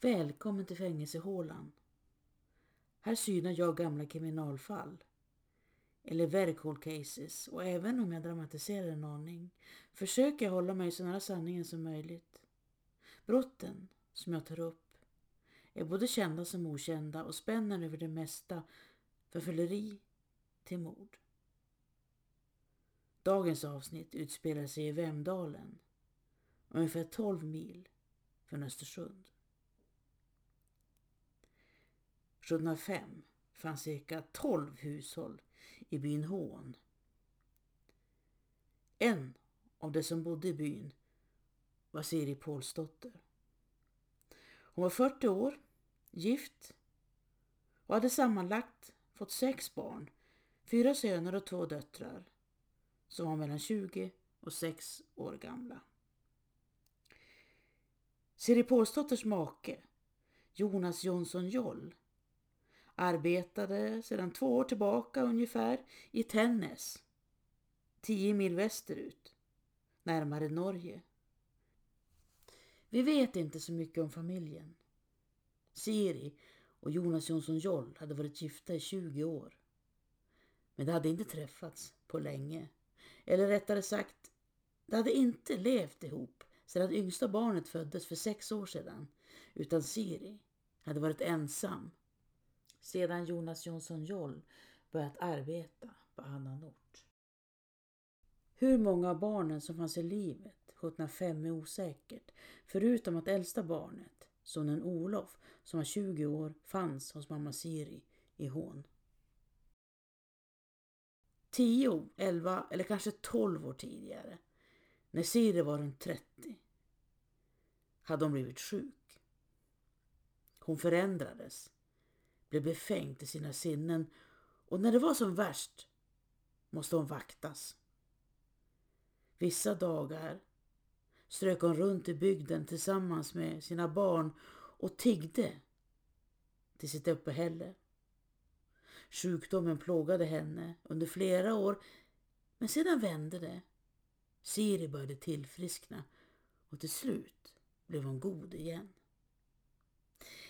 Välkommen till fängelsehålan. Här synar jag gamla kriminalfall. Eller verkhål cases. Och även om jag dramatiserar en aning försöker jag hålla mig så nära sanningen som möjligt. Brotten som jag tar upp är både kända som okända och spänner över det mesta för fylleri till mord. Dagens avsnitt utspelar sig i Vemdalen, ungefär 12 mil från Östersund. 1705 fanns cirka 12 hushåll i byn Hån. En av de som bodde i byn var Siri Pålsdotter. Hon var 40 år, gift och hade sammanlagt fått sex barn, fyra söner och två döttrar som var mellan 20 och 6 år gamla. Siri Pålsdotters make, Jonas Jonsson Joll, arbetade sedan två år tillbaka ungefär i Tännäs, 10 mil västerut, närmare Norge. Vi vet inte så mycket om familjen. Siri och Jonas Jonsson Joll hade varit gifta i 20 år. Men de hade inte träffats på länge. Eller rättare sagt, de hade inte levt ihop sedan yngsta barnet föddes för sex år sedan. Utan Siri hade varit ensam sedan Jonas Jonsson Joll börjat arbeta på annan ort. Hur många av barnen som fanns i livet 1705 är osäkert, förutom att äldsta barnet, sonen Olof, som var 20 år, fanns hos mamma Siri i Hån. 10, 11 eller kanske 12 år tidigare, när Siri var runt 30, hade hon blivit sjuk. Hon förändrades, blev befängd i sina sinnen och när det var som värst måste hon vaktas. Vissa dagar strök hon runt i bygden tillsammans med sina barn och tiggde till sitt uppehälle. Sjukdomen plågade henne under flera år men sedan vände det. Siri började tillfriskna och till slut blev hon god igen.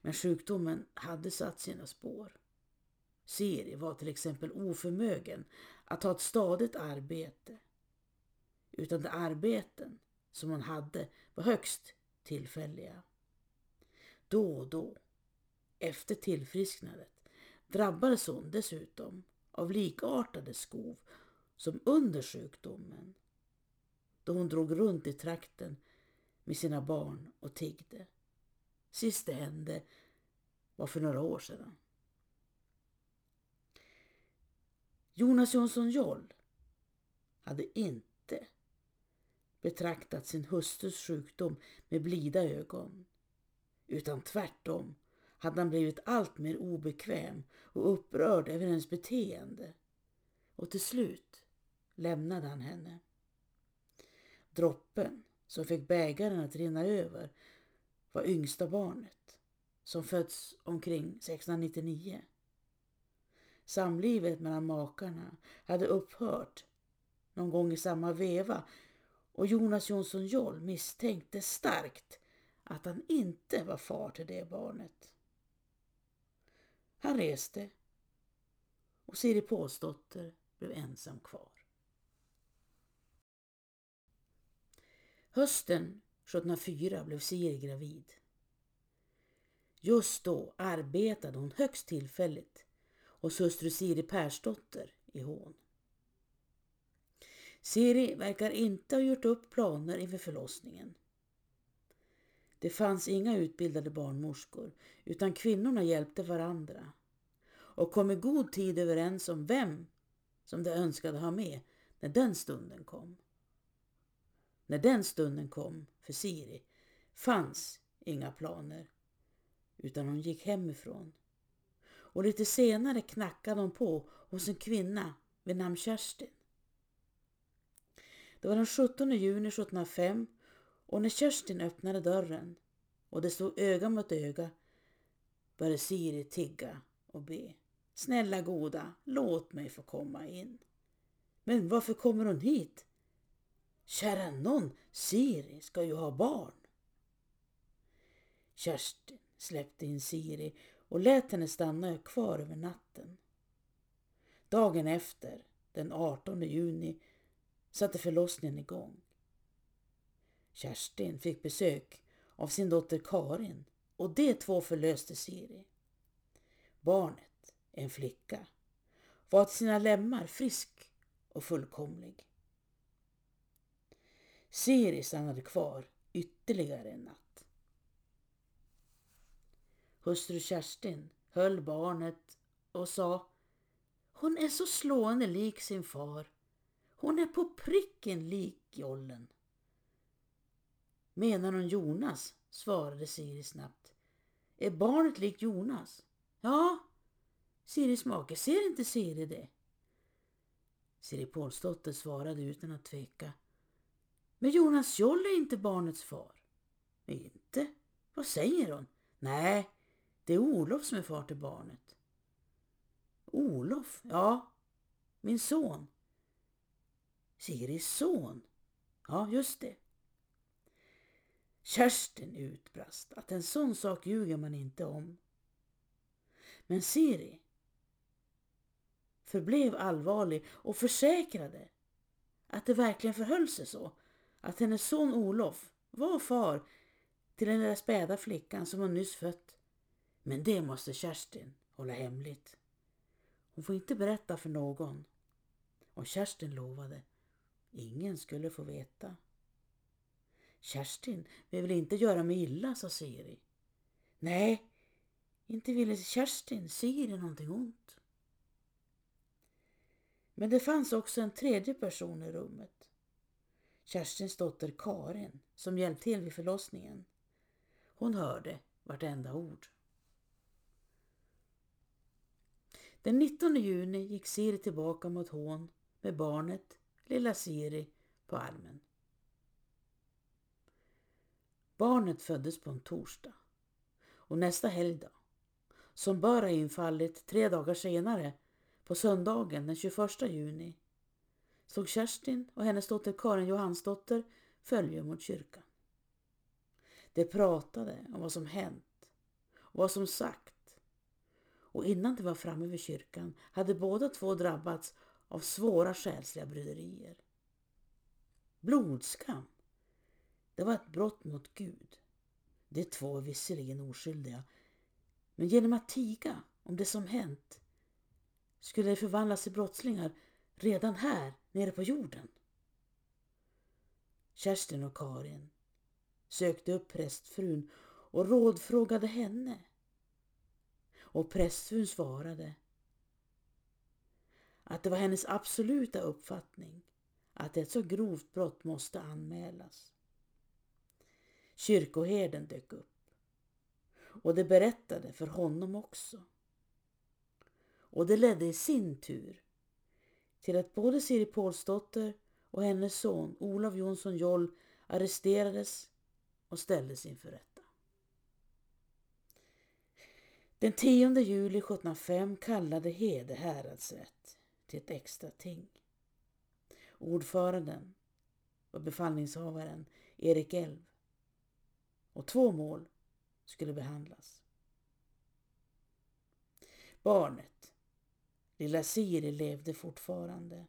Men sjukdomen hade satt sina spår. Siri var till exempel oförmögen att ha ett stadigt arbete. Utan de arbeten som hon hade var högst tillfälliga. Då och då, efter tillfrisknandet, drabbades hon dessutom av likartade skov som under sjukdomen då hon drog runt i trakten med sina barn och tiggde. Sist det hände var för några år sedan. Jonas Jonsson Joll hade inte betraktat sin hustrus sjukdom med blida ögon. Utan tvärtom hade han blivit allt mer obekväm och upprörd över hennes beteende. Och till slut lämnade han henne. Droppen som fick bägaren att rinna över var yngsta barnet som fötts omkring 1699. Samlivet mellan makarna hade upphört någon gång i samma veva och Jonas Jonsson Joll misstänkte starkt att han inte var far till det barnet. Han reste och Siri Pålsdotter blev ensam kvar. Hösten 1704 blev Siri gravid. Just då arbetade hon högst tillfälligt hos hustru Siri Persdotter i Hån. Siri verkar inte ha gjort upp planer inför förlossningen. Det fanns inga utbildade barnmorskor utan kvinnorna hjälpte varandra och kom i god tid överens om vem som de önskade ha med när den stunden kom. När den stunden kom för Siri fanns inga planer utan hon gick hemifrån. Och lite senare knackade hon på hos en kvinna vid namn Kerstin. Det var den 17 juni 1705 och när Kerstin öppnade dörren och det stod öga mot öga började Siri tigga och be. Snälla goda, låt mig få komma in. Men varför kommer hon hit? Kära någon, Siri ska ju ha barn. Kerstin släppte in Siri och lät henne stanna kvar över natten. Dagen efter, den 18 juni, satte förlossningen igång. Kerstin fick besök av sin dotter Karin och de två förlöste Siri. Barnet, en flicka, var till sina lemmar frisk och fullkomlig. Siri stannade kvar ytterligare en natt. Hustru Kerstin höll barnet och sa Hon är så slående lik sin far. Hon är på pricken lik jollen. Menar hon Jonas? svarade Siri snabbt. Är barnet likt Jonas? Ja, Siris make. Ser inte Siri det? Siri Pålsdotter svarade utan att tveka. Men Jonas Joll är inte barnets far. Inte? Vad säger hon? Nej, det är Olof som är far till barnet. Olof? Ja, min son. Siris son? Ja, just det. Kerstin utbrast att en sån sak ljuger man inte om. Men Siri förblev allvarlig och försäkrade att det verkligen förhöll sig så att hennes son Olof var far till den där späda flickan som hon nyss fött. Men det måste Kerstin hålla hemligt. Hon får inte berätta för någon. Och Kerstin lovade. Ingen skulle få veta. Kerstin vill inte göra mig illa, sa Siri. Nej, inte ville Kerstin Siri någonting ont. Men det fanns också en tredje person i rummet. Kerstins dotter Karin som hjälpt till vid förlossningen. Hon hörde vartenda ord. Den 19 juni gick Siri tillbaka mot Hån med barnet, lilla Siri, på armen. Barnet föddes på en torsdag och nästa helgdag, som bör ha infallit tre dagar senare, på söndagen den 21 juni, såg Kerstin och hennes dotter Karin Johansdotter följe mot kyrkan. De pratade om vad som hänt och vad som sagt och innan de var framme vid kyrkan hade båda två drabbats av svåra själsliga bryderier. Blodskam det var ett brott mot Gud. De två är visserligen oskyldiga, men genom att tiga om det som hänt skulle de förvandlas till brottslingar redan här nere på jorden. Kerstin och Karin sökte upp prästfrun och rådfrågade henne. Och prästfrun svarade att det var hennes absoluta uppfattning att ett så grovt brott måste anmälas. Kyrkoherden dök upp och det berättade för honom också. Och det ledde i sin tur till att både Siri Pålsdotter och hennes son Olof Jonsson Joll arresterades och ställdes inför rätta. Den 10 juli 1705 kallade Hede häradsrätt till ett extra ting. Ordföranden var befallningshavaren Erik Elv och två mål skulle behandlas. Barnet, lilla Siri, levde fortfarande.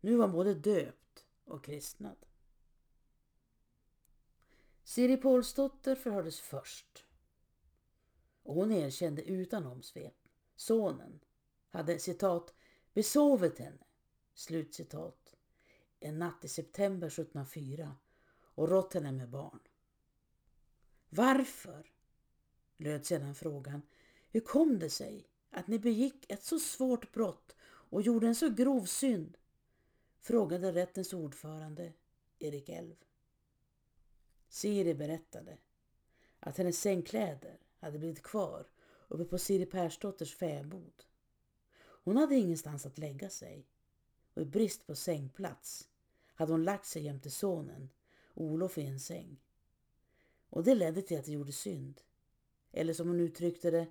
Nu var hon både döpt och kristnad. Siri Pålsdotter förhördes först. Och hon erkände utan omsvep. Sonen hade citat besovit henne, slutcitat, en natt i september 1704 och rått henne med barn. Varför? löd sedan frågan. Hur kom det sig att ni begick ett så svårt brott och gjorde en så grov synd? frågade rättens ordförande Erik Elv. Siri berättade att hennes sängkläder hade blivit kvar uppe på Siri Persdotters fäbod. Hon hade ingenstans att lägga sig och i brist på sängplats hade hon lagt sig jämte sonen, Olof i en säng. Och det ledde till att de gjorde synd. Eller som hon uttryckte det,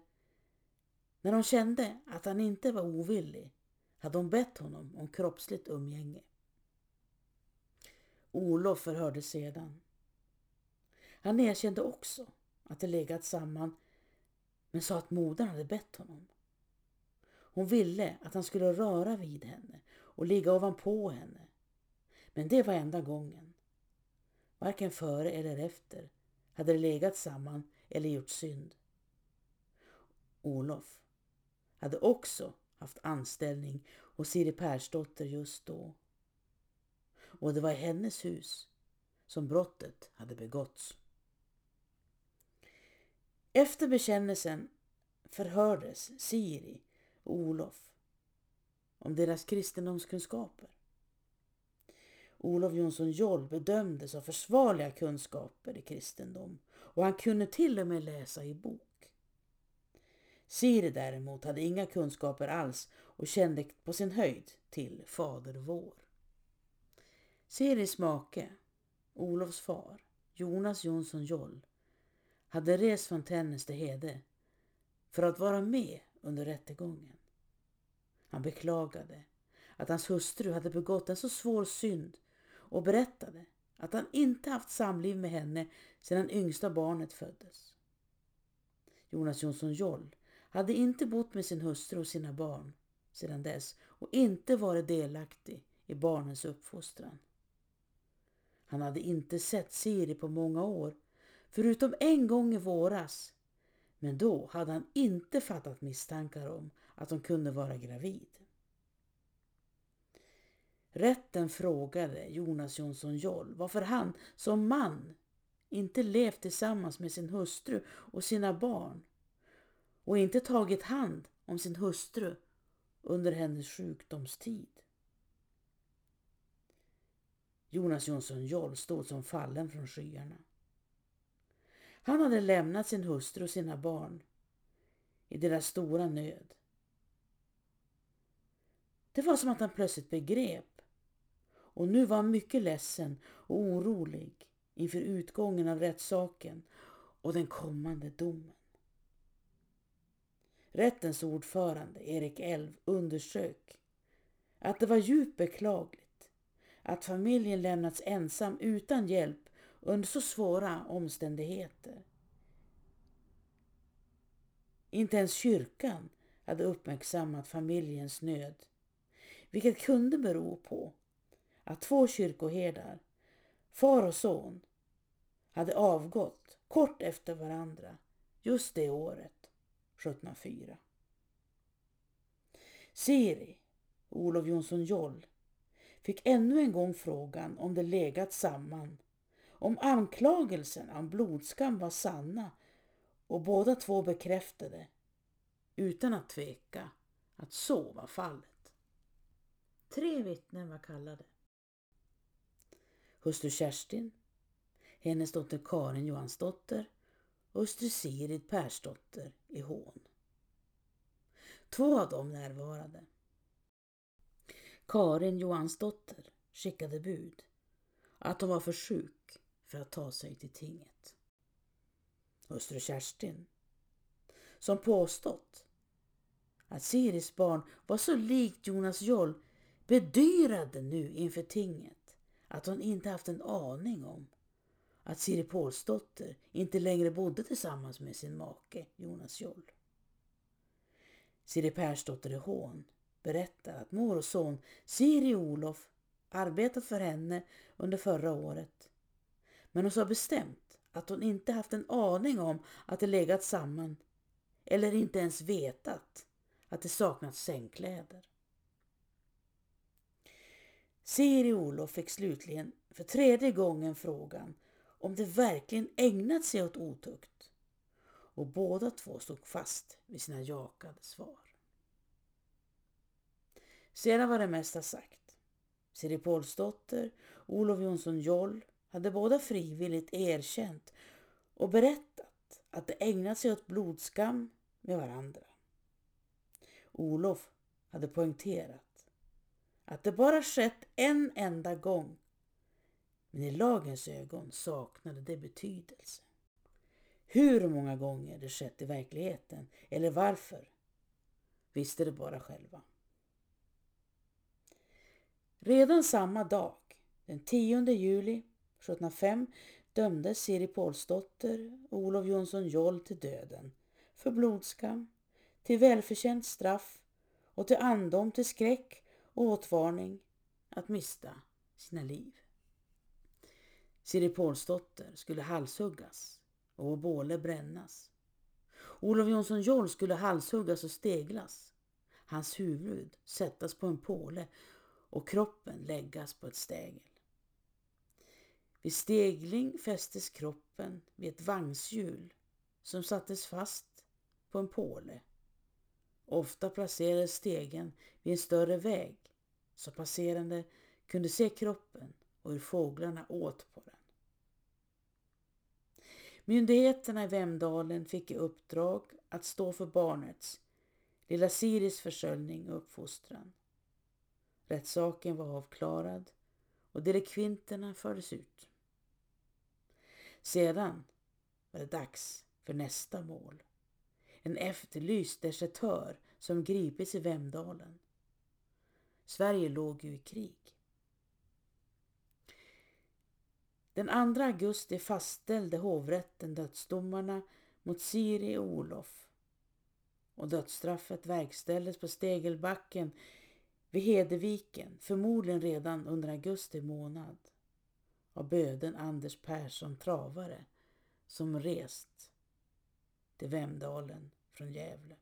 när hon kände att han inte var ovillig hade hon bett honom om kroppsligt umgänge. Olof förhördes sedan. Han erkände också att de legat samman men sa att modern hade bett honom. Hon ville att han skulle röra vid henne och ligga ovanpå henne. Men det var enda gången. Varken före eller efter hade de legat samman eller gjort synd. Olof hade också haft anställning hos Siri Persdotter just då. Och det var i hennes hus som brottet hade begåtts. Efter bekännelsen förhördes Siri och Olof om deras kristendomskunskaper. Olof Jonsson Joll bedömdes ha försvarliga kunskaper i kristendom och han kunde till och med läsa i bok. Siri däremot hade inga kunskaper alls och kände på sin höjd till Fader vår. Siris make, Olofs far, Jonas Jonsson Joll, hade rest från Tännäs till Hede för att vara med under rättegången. Han beklagade att hans hustru hade begått en så svår synd och berättade att han inte haft samliv med henne sedan yngsta barnet föddes. Jonas Jonsson Joll hade inte bott med sin hustru och sina barn sedan dess och inte varit delaktig i barnens uppfostran. Han hade inte sett Siri på många år, förutom en gång i våras. Men då hade han inte fattat misstankar om att hon kunde vara gravid. Rätten frågade Jonas Jonsson Joll varför han som man inte levt tillsammans med sin hustru och sina barn och inte tagit hand om sin hustru under hennes sjukdomstid. Jonas Jonsson Joll stod som fallen från skyarna. Han hade lämnat sin hustru och sina barn i deras stora nöd. Det var som att han plötsligt begrep och nu var han mycket ledsen och orolig inför utgången av rättssaken och den kommande domen. Rättens ordförande Erik Elv underströk att det var djupt beklagligt att familjen lämnats ensam utan hjälp under så svåra omständigheter. Inte ens kyrkan hade uppmärksammat familjens nöd, vilket kunde bero på att två kyrkoherdar, far och son, hade avgått kort efter varandra just det året, 1704. Siri, Olof Jonsson Joll, fick ännu en gång frågan om de legat samman, om anklagelserna om blodskam var sanna och båda två bekräftade, utan att tveka, att så var fallet. Tre vittnen var kallade hustru Kerstin, hennes dotter Karin Johansdotter hustru Sirid Persdotter i Hån. Två av dem närvarade. Karin Johansdotter skickade bud att hon var för sjuk för att ta sig till tinget. Hustru Kerstin, som påstått att Siris barn var så likt Jonas Joll, bedyrade nu inför tinget att hon inte haft en aning om att Siri Pålsdotter inte längre bodde tillsammans med sin make Jonas Joll. Siri Persdotter i Hån berättar att mor och son Siri och Olof arbetat för henne under förra året. Men hon sa bestämt att hon inte haft en aning om att de legat samman eller inte ens vetat att det saknats sängkläder. Siri och Olof fick slutligen för tredje gången frågan om de verkligen ägnat sig åt otukt och båda två stod fast vid sina jakade svar. Sedan var det mesta sagt. Siri Pålsdotter och Olof Jonsson Joll hade båda frivilligt erkänt och berättat att de ägnat sig åt blodskam med varandra. Olof hade poängterat att det bara skett en enda gång. Men i lagens ögon saknade det betydelse. Hur många gånger det skett i verkligheten eller varför visste de bara själva. Redan samma dag, den 10 juli 1705, dömdes Siri Pålsdotter och Olof Jonsson Joll till döden för blodskam, till välförtjänt straff och till andom till skräck och åtvarning att mista sina liv. Siri Pålsdotter skulle halshuggas och båle brännas. Olof Jonsson Joll skulle halshuggas och steglas. Hans huvud sättas på en påle och kroppen läggas på ett stägel. Vid stegling fästes kroppen vid ett vagnshjul som sattes fast på en påle. Ofta placerades stegen vid en större väg så passerande kunde se kroppen och hur fåglarna åt på den. Myndigheterna i Vemdalen fick i uppdrag att stå för barnets, lilla Siris försörjning och uppfostran. Rättssaken var avklarad och delikvinterna fördes ut. Sedan var det dags för nästa mål. En efterlyst desertör som gripits i Vemdalen. Sverige låg ju i krig. Den 2 augusti fastställde hovrätten dödsdomarna mot Siri och Olof och dödsstraffet verkställdes på Stegelbacken vid Hedeviken, förmodligen redan under augusti månad av böden Anders Persson Travare som rest till Vemdalen från Gävle.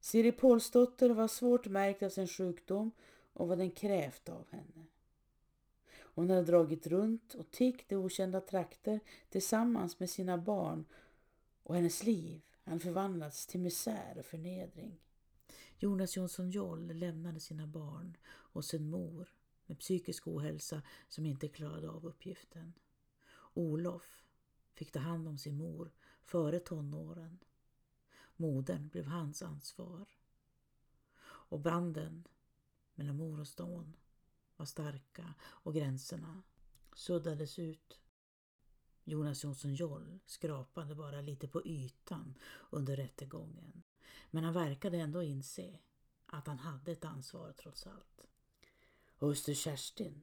Siri Pålsdotter var svårt märkt av sin sjukdom och vad den krävt av henne. Hon hade dragit runt och tiggt i okända trakter tillsammans med sina barn och hennes liv hade förvandlats till misär och förnedring. Jonas Jonsson Joll lämnade sina barn hos en mor med psykisk ohälsa som inte klarade av uppgiften. Olof fick ta hand om sin mor före tonåren. Modern blev hans ansvar. Och banden mellan mor och son var starka och gränserna suddades ut. Jonas Jonsson Joll skrapade bara lite på ytan under rättegången. Men han verkade ändå inse att han hade ett ansvar trots allt. Hustru Kerstin,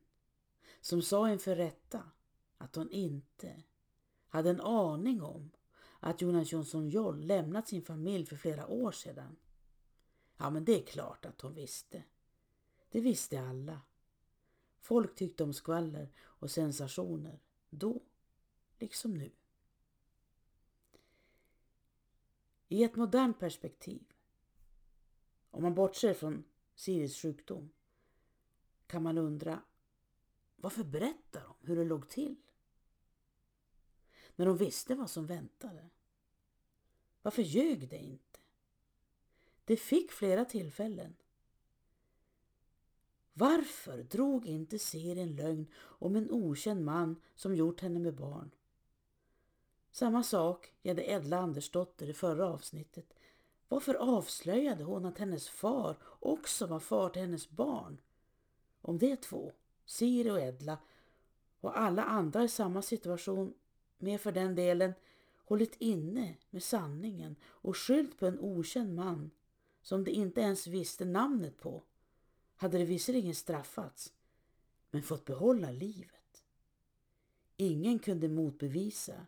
som sa inför rätta att hon inte hade en aning om att Jonas Jonsson Joll lämnat sin familj för flera år sedan. Ja, men det är klart att hon visste. Det visste alla. Folk tyckte om skvaller och sensationer då, liksom nu. I ett modernt perspektiv, om man bortser från Siris sjukdom, kan man undra varför berättar de hur det låg till? När de visste vad som väntade. Varför ljög det inte? Det fick flera tillfällen. Varför drog inte Siri en lögn om en okänd man som gjort henne med barn? Samma sak gällde Edla Andersdotter i förra avsnittet. Varför avslöjade hon att hennes far också var far till hennes barn? Om de två, Siri och Edla, och alla andra i samma situation med för den delen hållit inne med sanningen och skyllt på en okänd man som de inte ens visste namnet på, hade de visserligen straffats men fått behålla livet. Ingen kunde motbevisa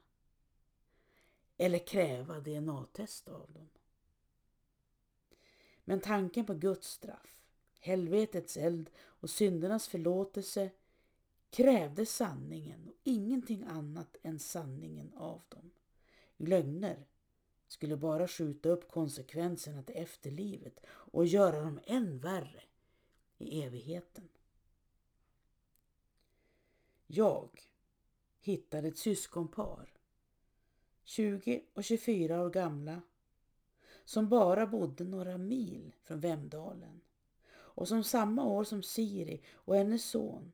eller kräva DNA-test av dem. Men tanken på Guds straff, helvetets eld och syndernas förlåtelse krävde sanningen och ingenting annat än sanningen av dem. Lögner skulle bara skjuta upp konsekvenserna till efterlivet och göra dem än värre i evigheten. Jag hittade ett syskonpar 20 och 24 år gamla, som bara bodde några mil från Vemdalen och som samma år som Siri och hennes son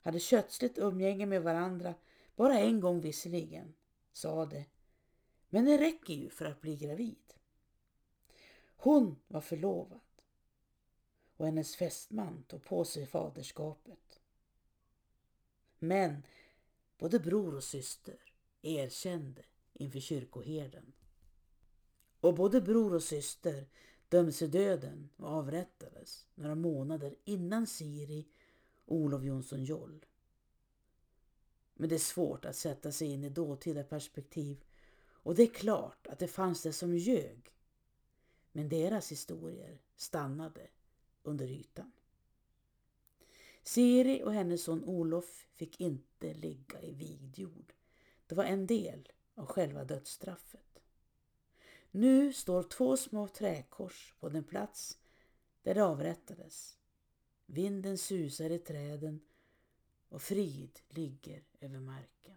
hade kötsligt umgänge med varandra, bara en gång visserligen, sa det. Men det räcker ju för att bli gravid. Hon var förlovad och hennes fästman tog på sig faderskapet. Men både bror och syster erkände inför kyrkoherden. Och både bror och syster dömdes till döden och avrättades några månader innan Siri och Olof Jonsson Joll Men det är svårt att sätta sig in i dåtida perspektiv och det är klart att det fanns det som ljög. Men deras historier stannade under ytan. Siri och hennes son Olof fick inte ligga i vigd jord. Det var en del av själva dödsstraffet. Nu står två små träkors på den plats där det avrättades. Vinden susar i träden och frid ligger över marken.